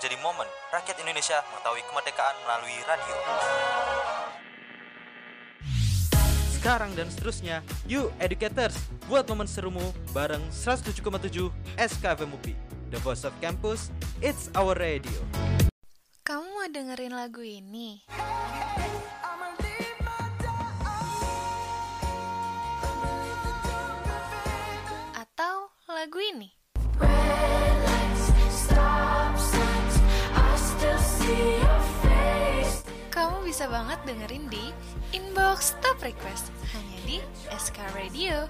menjadi momen rakyat Indonesia mengetahui kemerdekaan melalui radio. Sekarang dan seterusnya, yuk educators, buat momen serumu bareng 107,7 SKFM UPI. The Voice of Campus, it's our radio. Kamu mau dengerin lagu ini? Atau lagu ini? Bisa banget dengerin di Inbox Top Request hanya di SK Radio.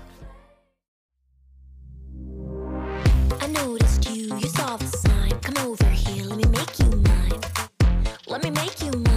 I noticed you, you saw the sign. Come over here, let me make you mine. Let me make you mine.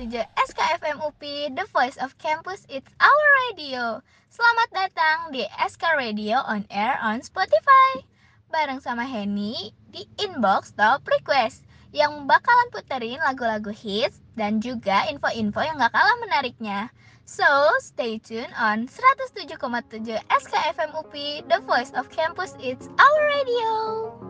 7 SKFM UPI, The Voice of Campus, It's Our Radio. Selamat datang di SK Radio on Air on Spotify. Bareng sama Henny di Inbox Top Request yang bakalan puterin lagu-lagu hits dan juga info-info yang gak kalah menariknya. So, stay tuned on 107,7 SKFM UPI, The Voice of Campus, It's Our Radio.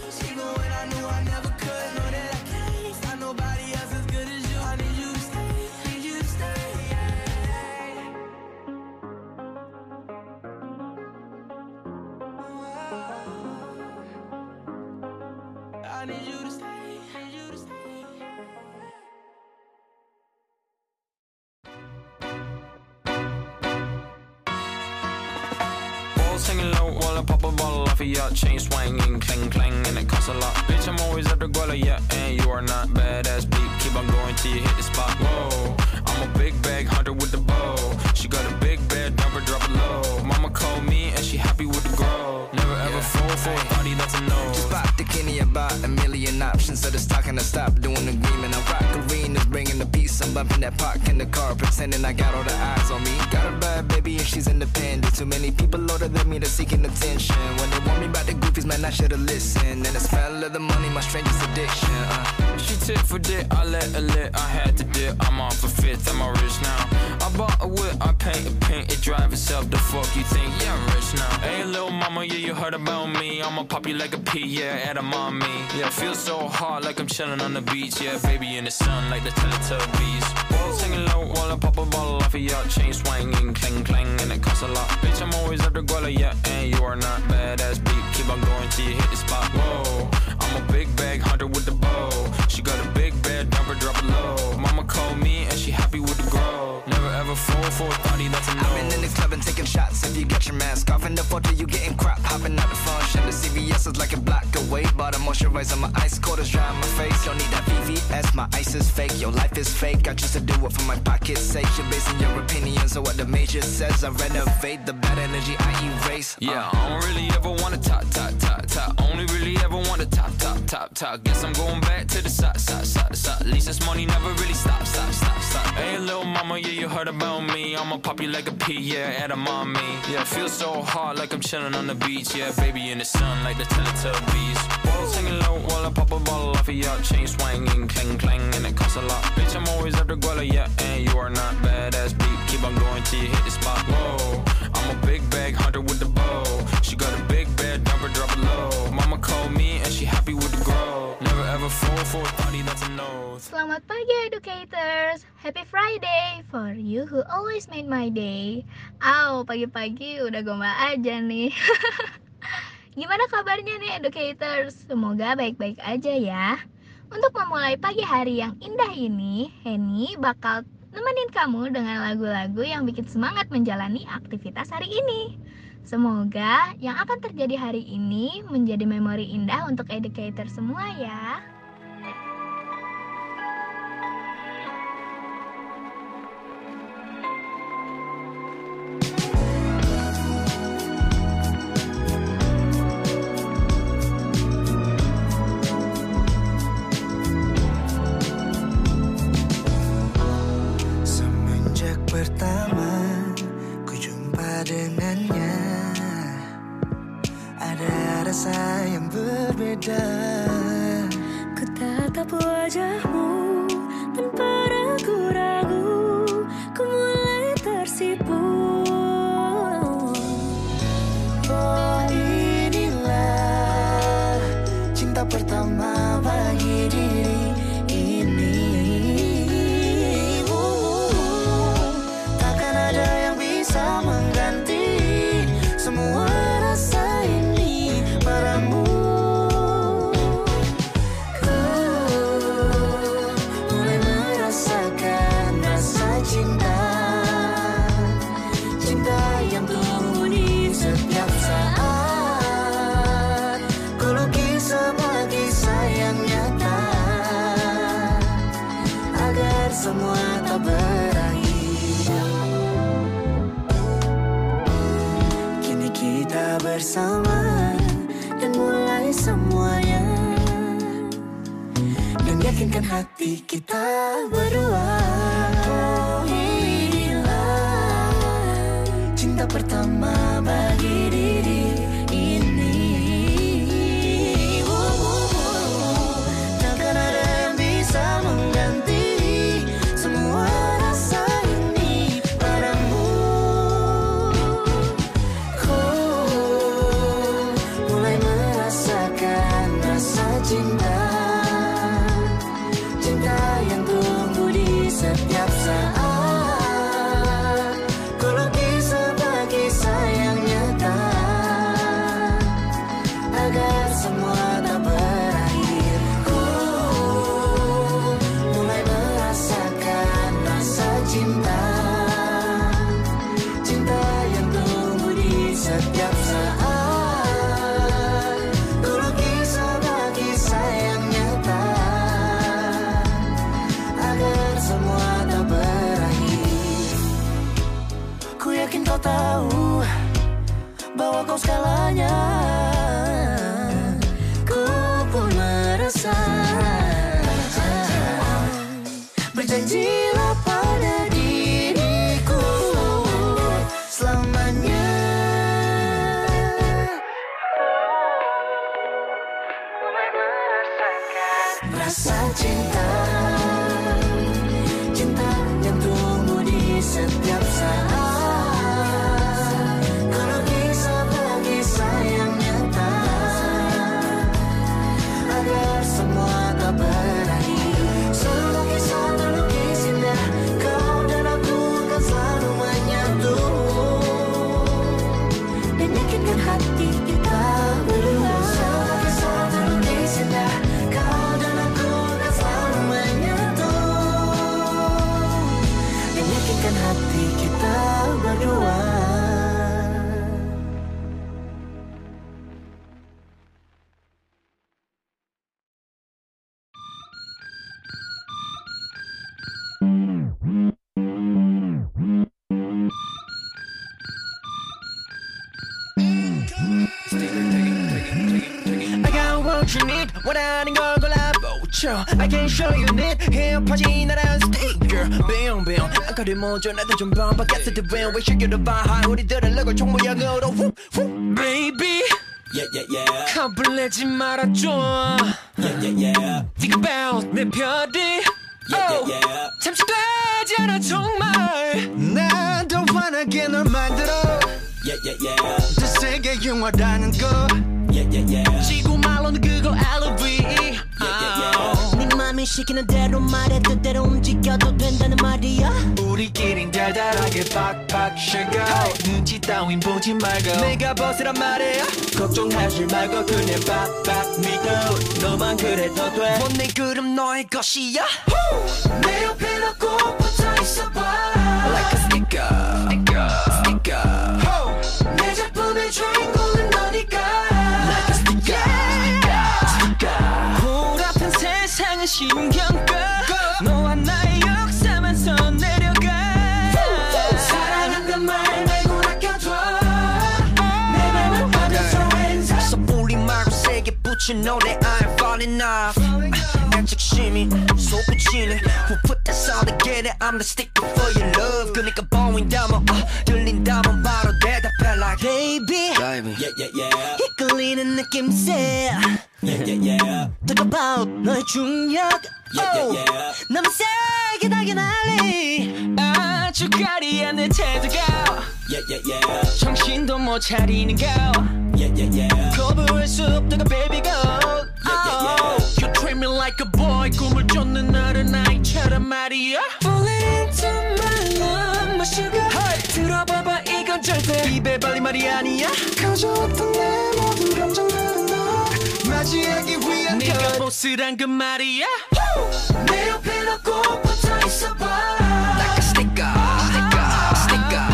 pop a bottle off of your chain swinging, clang clang, and it costs a lot. Bitch, I'm always at the guala, yeah, and you are not badass beat. Keep on going till you hit the spot. Whoa, I'm a big bag hunter with the bow. She got a big bed, number drop it low. Mama called me and she happy with the grow. Never ever fall for a body that's a no. About a million options. So just talking to stop doing the agreement. I rock arenas, bringing the peace. I'm bumping that park in the car, pretending I got all the eyes on me. Got a bad baby and she's independent. Too many people older than me that's seeking attention. When they want me about the goofies, man, I should've listened. And the smell of the money, my strangest addiction. Uh. She tit for dick, I let her lit, I had to dip. I'm off a fifth, I'm a rich now. I bought a whip, I paint a paint, it drive itself. The fuck you think? Yeah, I'm rich now. Hey, little mama, yeah, you heard about me. I'ma pop you like a pea, yeah, at a mommy. Yeah, feel so hot like I'm chilling on the beach. Yeah, baby in the sun like the Teletubbies. Balls hanging low while I pop a bottle off of your chain swinging, clang clang, and it costs a lot. Bitch, I'm always at the guala, yeah, and you are not badass beat. Keep on going till you hit the spot. Whoa, I'm a big bag hunter with the bow. She got a big bed, number drop it low. Mama called me she happy with the girl. Never ever fall for a thotty that's a no. I've been in the club and taking shots. If you get your mask off in the photo, you getting crap. Hopping out the function. The CVS is like a block away. But I'm moisturizing my ice cold is dry on my face. Don't need that VVS. My ice is fake. Your life is fake. I choose to do it for my pocket's sake. You're basing your opinions on what the major says. I renovate the bad energy I erase. Uh. Yeah, I don't really ever wanna top, top, top, top. Only really ever wanna top, top, top, top. Guess I'm going back to the side, side, side, side. At least this money never really stop, stop, stop, stop. Hey, little mama, yeah, you heard about me. I'ma pop you like a pea, yeah, at a mommy. Yeah, feel so hot like I'm chilling on the beach. Yeah, baby in the sun like the Teletubbies. Balls hanging low while I pop a bottle off of your chain swinging, clang clang, and it costs a lot. Bitch, I'm always the guala, yeah, and you are not badass beat. Keep on going till you hit the spot. Whoa, I'm a big bag hunter with the bow. She got a big bed, number drop it low. Mama called me Selamat pagi educators. Happy Friday For you who always made my day. Aw, pagi-pagi udah gombal aja nih. Gimana kabarnya nih educators? Semoga baik-baik aja ya. Untuk memulai pagi hari yang indah ini Henny bakal nemenin kamu dengan lagu-lagu yang bikin semangat menjalani aktivitas hari ini. Semoga yang akan terjadi hari ini menjadi memori indah untuk educator semua ya 골라보죠 I can show you need 힙하지 나란 스티커 빙빙 안거리 모조 나도 좀 반박했을 때 when we should get a vibe 우리들은 럭을 총 모양으로 후, 후. Baby Yeah, yeah, yeah. 겁을 내지 말아줘 Yeah, yeah, yeah. Think about 내 별이 Yeah, Oh, yeah, yeah. 잠시 되지 않아 정말 난더 환하게 널 만들어 Yeah, yeah, yeah. 더 세게 영화라는 거 Yeah, yeah, yeah. 지구 말로는 그거 LV 네 맘이 시키는 대로 말해 뜻대로 움직여도 된다는 말이야. 우리끼린 달달하게 팍팍 쉐고 눈치 따윈 보지 말고 내가 벗으란 말이야. 걱정하지 말고 그냥 빡빡 믿어. 너만 그래도 돼. 뭔내 그름 너의 것이야? 내 옆에 너꼭 붙어 있어봐. Like a sticker sticker sticker 내 작품의 주인공 세상은 신경껏 너와 나의 역사만 선 내려가 사랑한단 말 말고 아껴줘 내 맘을 받아서 hands up 섣불리 말고 세게 붙인 노래 I'm falling off 애착심이 솟구치네 Who put that sound together I'm the sticker for your love 그니까 보인다면 어, 들린다면 바로 대답해 like Baby Yeah, yeah, yeah. 이끌리는 느낌새 Yeah, yeah, yeah. Talk about 너의 중력 Yeah, yeah, yeah. 너무 세게 달게 날리 아주 가리한 내 태도가 Yeah, yeah, yeah. 정신도 못 차리는 거 Yeah, yeah, yeah. 거부할 수 없다고 baby go yeah, You treat me like a boy 꿈을 쫓는 나를 나이처럼 말이야 Falling into my love my sugar 들어봐봐 이건 절대 입에 발린 말이 아니야 가져왔던 내 모든 감정들은 너 맞이하기 위한 네가 보스란 그 말이야 내 옆에 너꼭 붙어 있어봐 Like a sticker sticker sticker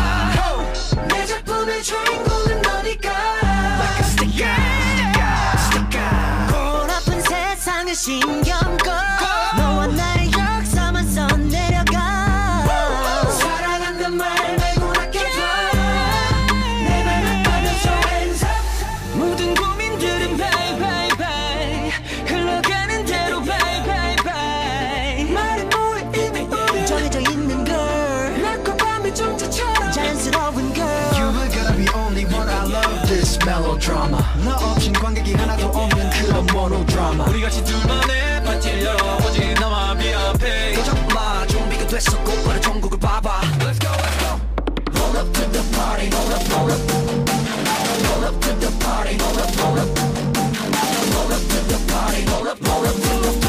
내 작품의 주인공은 너니까 Like a sticker sticker 골아픈 세상을 신경 melodrama 너 없인 관객이 하나도 없는 그런 모노드라마 우리 같이 둘만의 파티를 열어보지 너만 비앞에 걱정마 준비가 됐어 곧바로 전국을 봐봐 Let's go let's go Roll up to the party roll up roll up Roll up to the party roll up roll up Roll up to the party roll up roll up to the party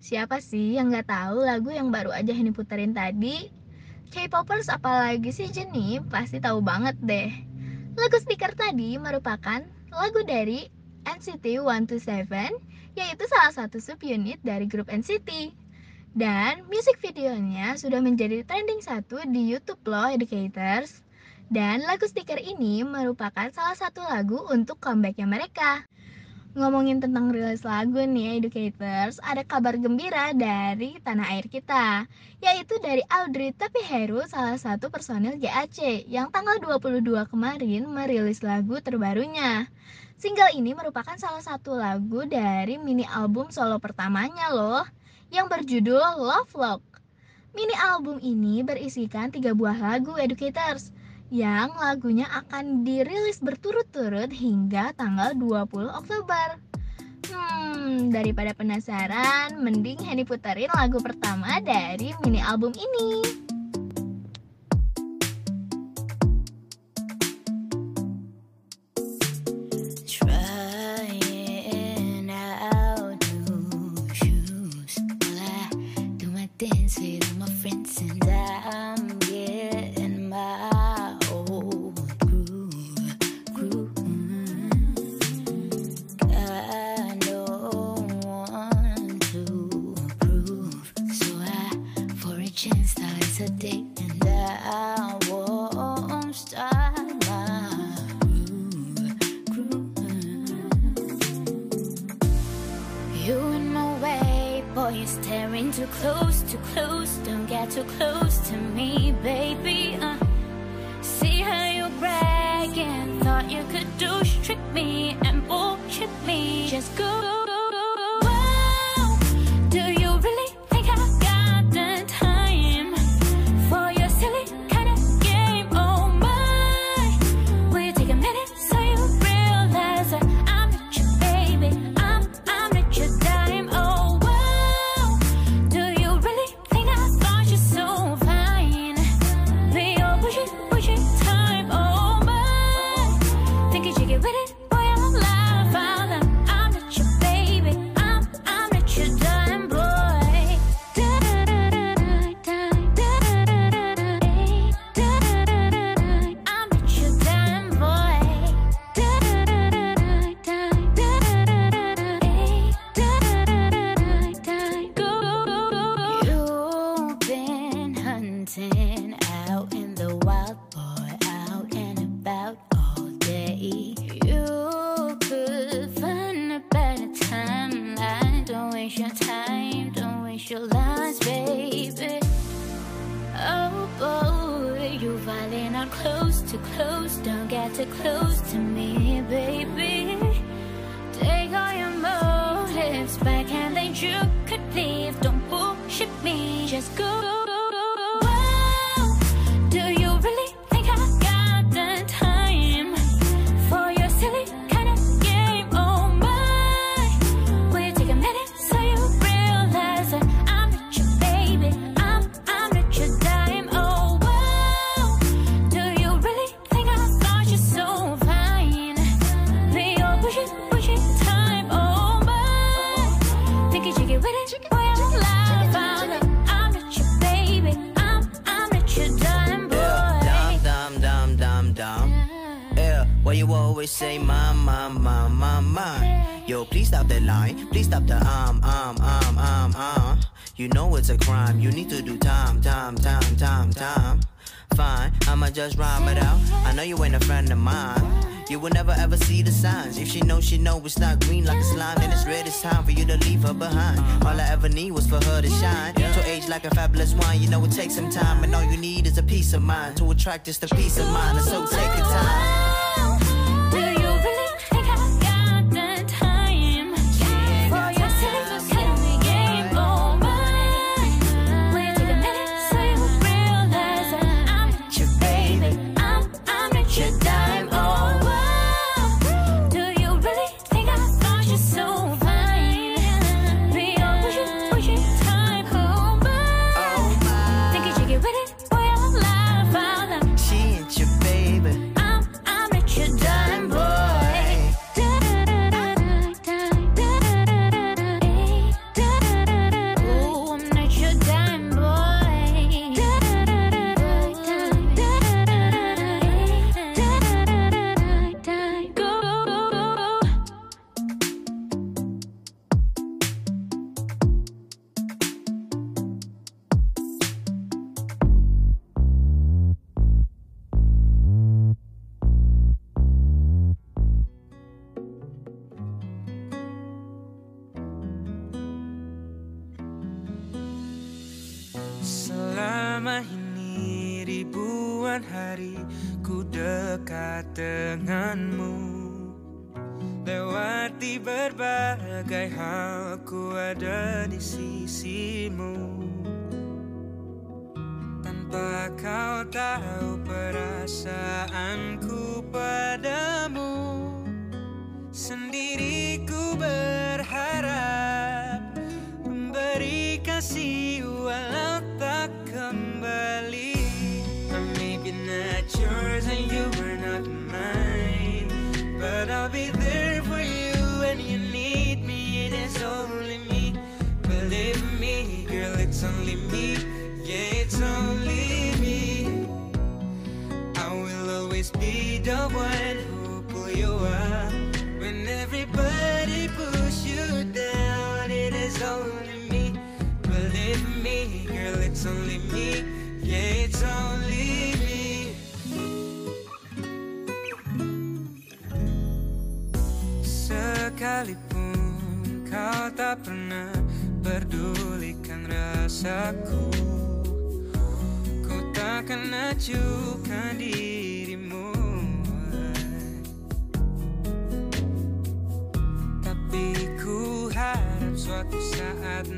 siapa sih yang nggak tahu lagu yang baru aja Henny puterin tadi? K-popers apalagi sih Jenny pasti tahu banget deh. Lagu stiker tadi merupakan lagu dari NCT 127, yaitu salah satu subunit dari grup NCT. Dan musik videonya sudah menjadi trending satu di YouTube loh, educators. Dan lagu stiker ini merupakan salah satu lagu untuk comebacknya mereka. Ngomongin tentang rilis lagu nih educators, ada kabar gembira dari tanah air kita, yaitu dari Audrey Tapi Heru, salah satu personil GAC yang tanggal 22 kemarin merilis lagu terbarunya. Single ini merupakan salah satu lagu dari mini album solo pertamanya loh, yang berjudul Love Lock. Mini album ini berisikan tiga buah lagu educators, yang lagunya akan dirilis berturut-turut hingga tanggal 20 Oktober. Hmm, daripada penasaran, mending Henny puterin lagu pertama dari mini album ini. Just go. Crime. You need to do time time time time time. Fine, I'ma just rhyme it out. I know you ain't a friend of mine. You will never ever see the signs. If she knows, she know it's not green like a slime, then it's red. It's time for you to leave her behind. All I ever need was for her to shine. To age like a fabulous wine, you know it takes some time, and all you need is a peace of mind to attract just a peace of mind. So ribuan hari ku dekat denganmu. Lewati berbagai hal ku ada di sisimu. Tanpa kau tahu perasaanku padamu girl, acuhkan dirimu Tapi ku harap suatu saat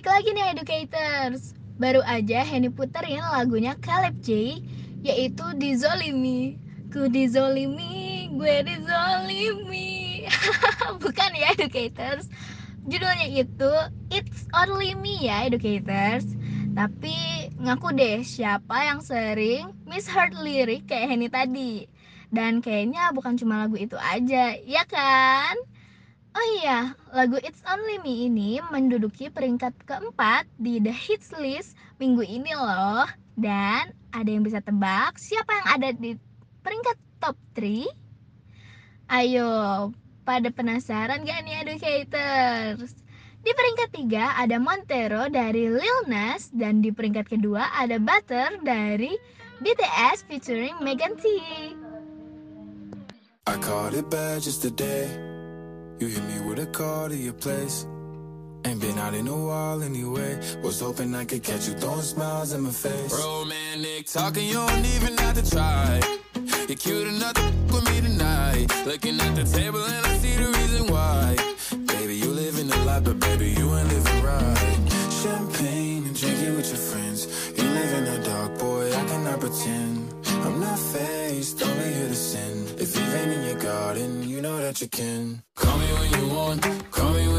Balik lagi nih educators. Baru aja Henny puterin lagunya Caleb J Yaitu Dizolimi. Ku dizolimi, gue dizolimi. Bukan ya educators? Judulnya itu It's Only Me ya educators. Tapi ngaku deh siapa yang sering misheard lirik kayak Henny tadi? Dan kayaknya bukan cuma lagu itu aja, ya kan? Oh iya, lagu It's Only Me ini menduduki peringkat keempat di The Hits List minggu ini loh. Dan ada yang bisa tebak siapa yang ada di peringkat top 3? Ayo, pada penasaran gak nih educators? Di peringkat tiga ada Montero dari Lil Nas dan di peringkat kedua ada Butter dari BTS featuring Megan Thee. I caught it bad just today. You hit me with a call to your place. Ain't been out in a while anyway. Was hoping I could catch you throwing smiles in my face. Romantic talking, you don't even have to try. You're cute enough to f- with me tonight. Looking at the table and I see the reason why. Baby, you living the life, but baby, you ain't living right. Champagne and drinking with your friends. You live in the dark, boy, I cannot pretend. I'm not faced, only here to sin. If you've in your garden, you know that you can. Want, call me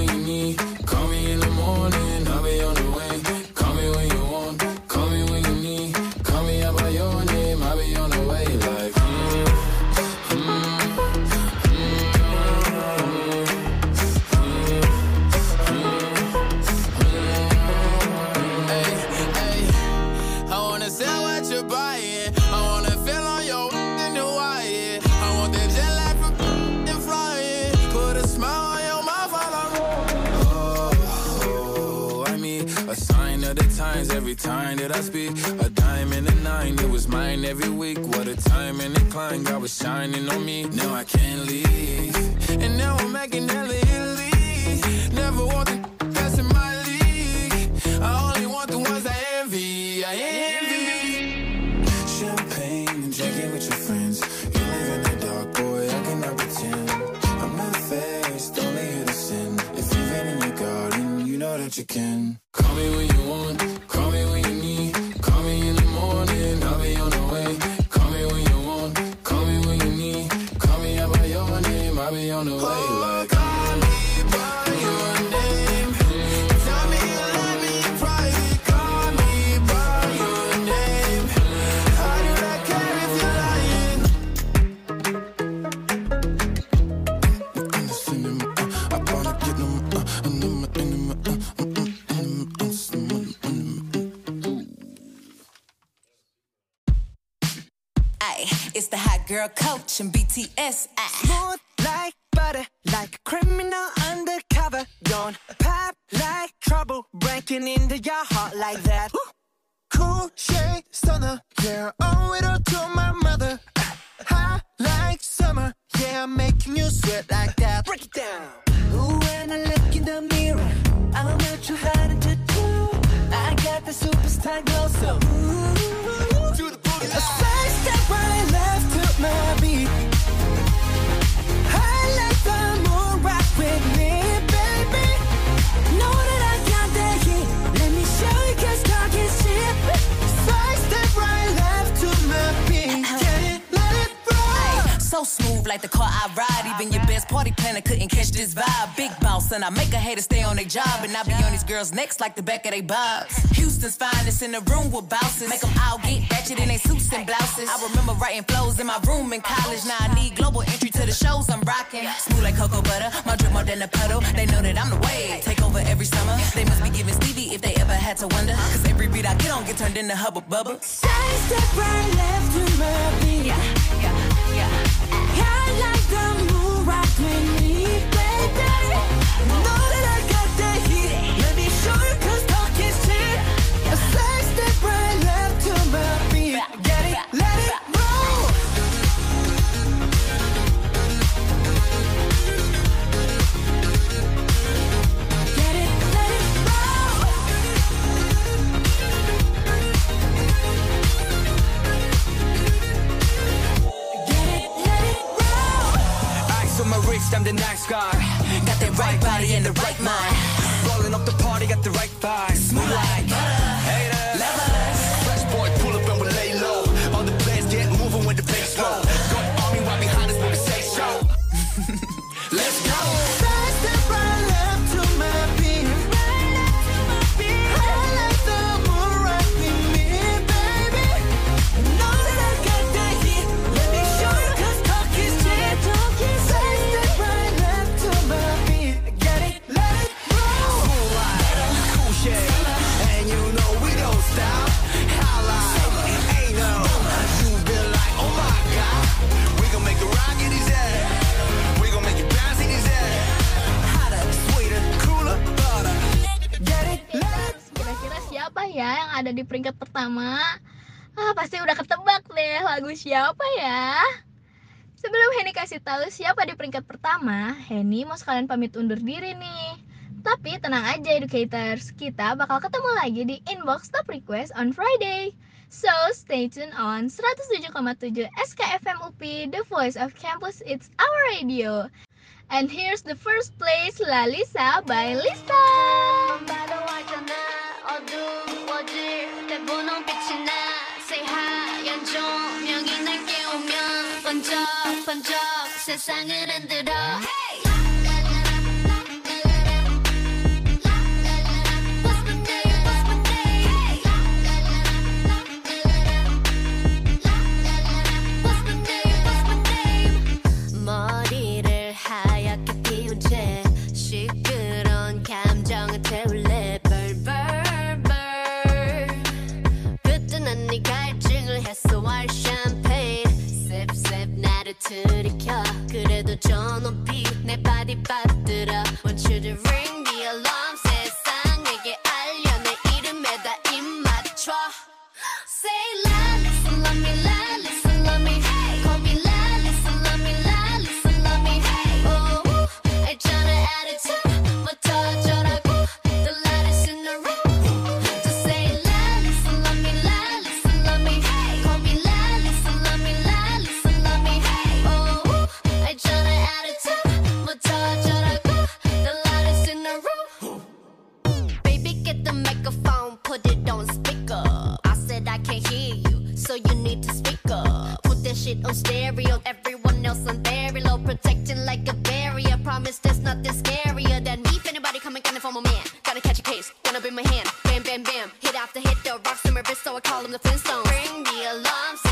a time and a climb, God was shining on me. Now I can't leave. And now I'm making coach and BTS. Ay. Smooth like butter, like a criminal undercover. Don't pop like trouble, breaking into your heart like that. Cool shade stunner, yeah, owe it all to my mother. Hot like summer, yeah, I'm making you sweat like that. Break it down. Ooh, when I look in the mirror, I'm not too hard to do. I got the superstar glow, so ooh, do the boogie. A side step right left to my beat. So smooth like the car I ride. Even your best party planner couldn't catch this vibe. Big boss, and I make a hater stay on their job. And I be on these girls' necks like the back of their bobs. Houston's finest in the room with bouncers. Make them all get ratchet in their suits and blouses. I remember writing flows in my room in college. Now I need global entry to the shows I'm rocking. Smooth like cocoa butter, my drip more than a puddle. They know that I'm the wave. Take over every summer. They must be giving Stevie if they ever had to wonder. Cause every beat I get on get turned into hubba bubba. Side step right left to my beat. Yeah, yeah, yeah. Di peringkat pertama? Ah, pasti udah ketebak deh lagu siapa ya. Sebelum Henny kasih tahu siapa di peringkat pertama, Henny mau sekalian pamit undur diri nih. Tapi tenang aja educators, kita bakal ketemu lagi di inbox top request on Friday. So stay tuned on 107,7 SKFM UP, the voice of campus, it's our radio. And here's the first place, LALISA by Lisa. hey! very low, protecting like a barrier. Promise there's nothing scarier than me. If anybody coming, coming for my man. Gotta catch a case, gonna be my hand. Bam, bam, bam. Hit after hit, the rocks in my wrist, so I call him the Flintstones. Ring the alarm.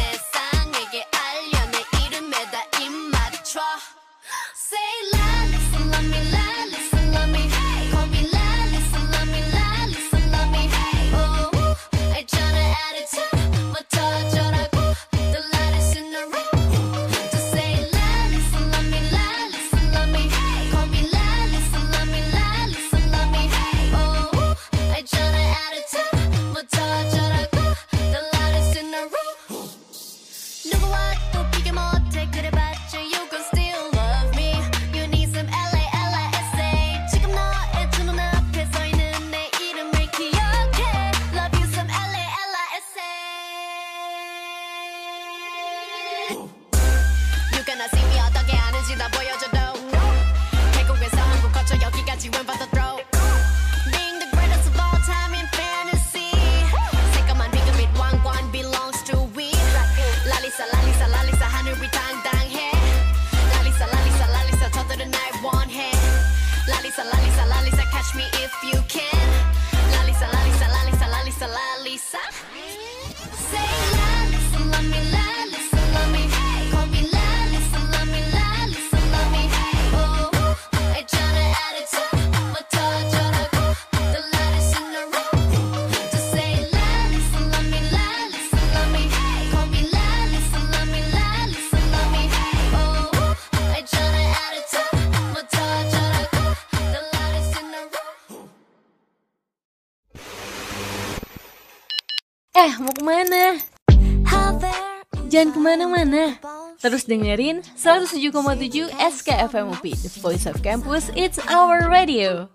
Jangan ke mana-mana, terus dengerin 107,7 SKFMUPI, The Voice of Campus, It's Our Radio.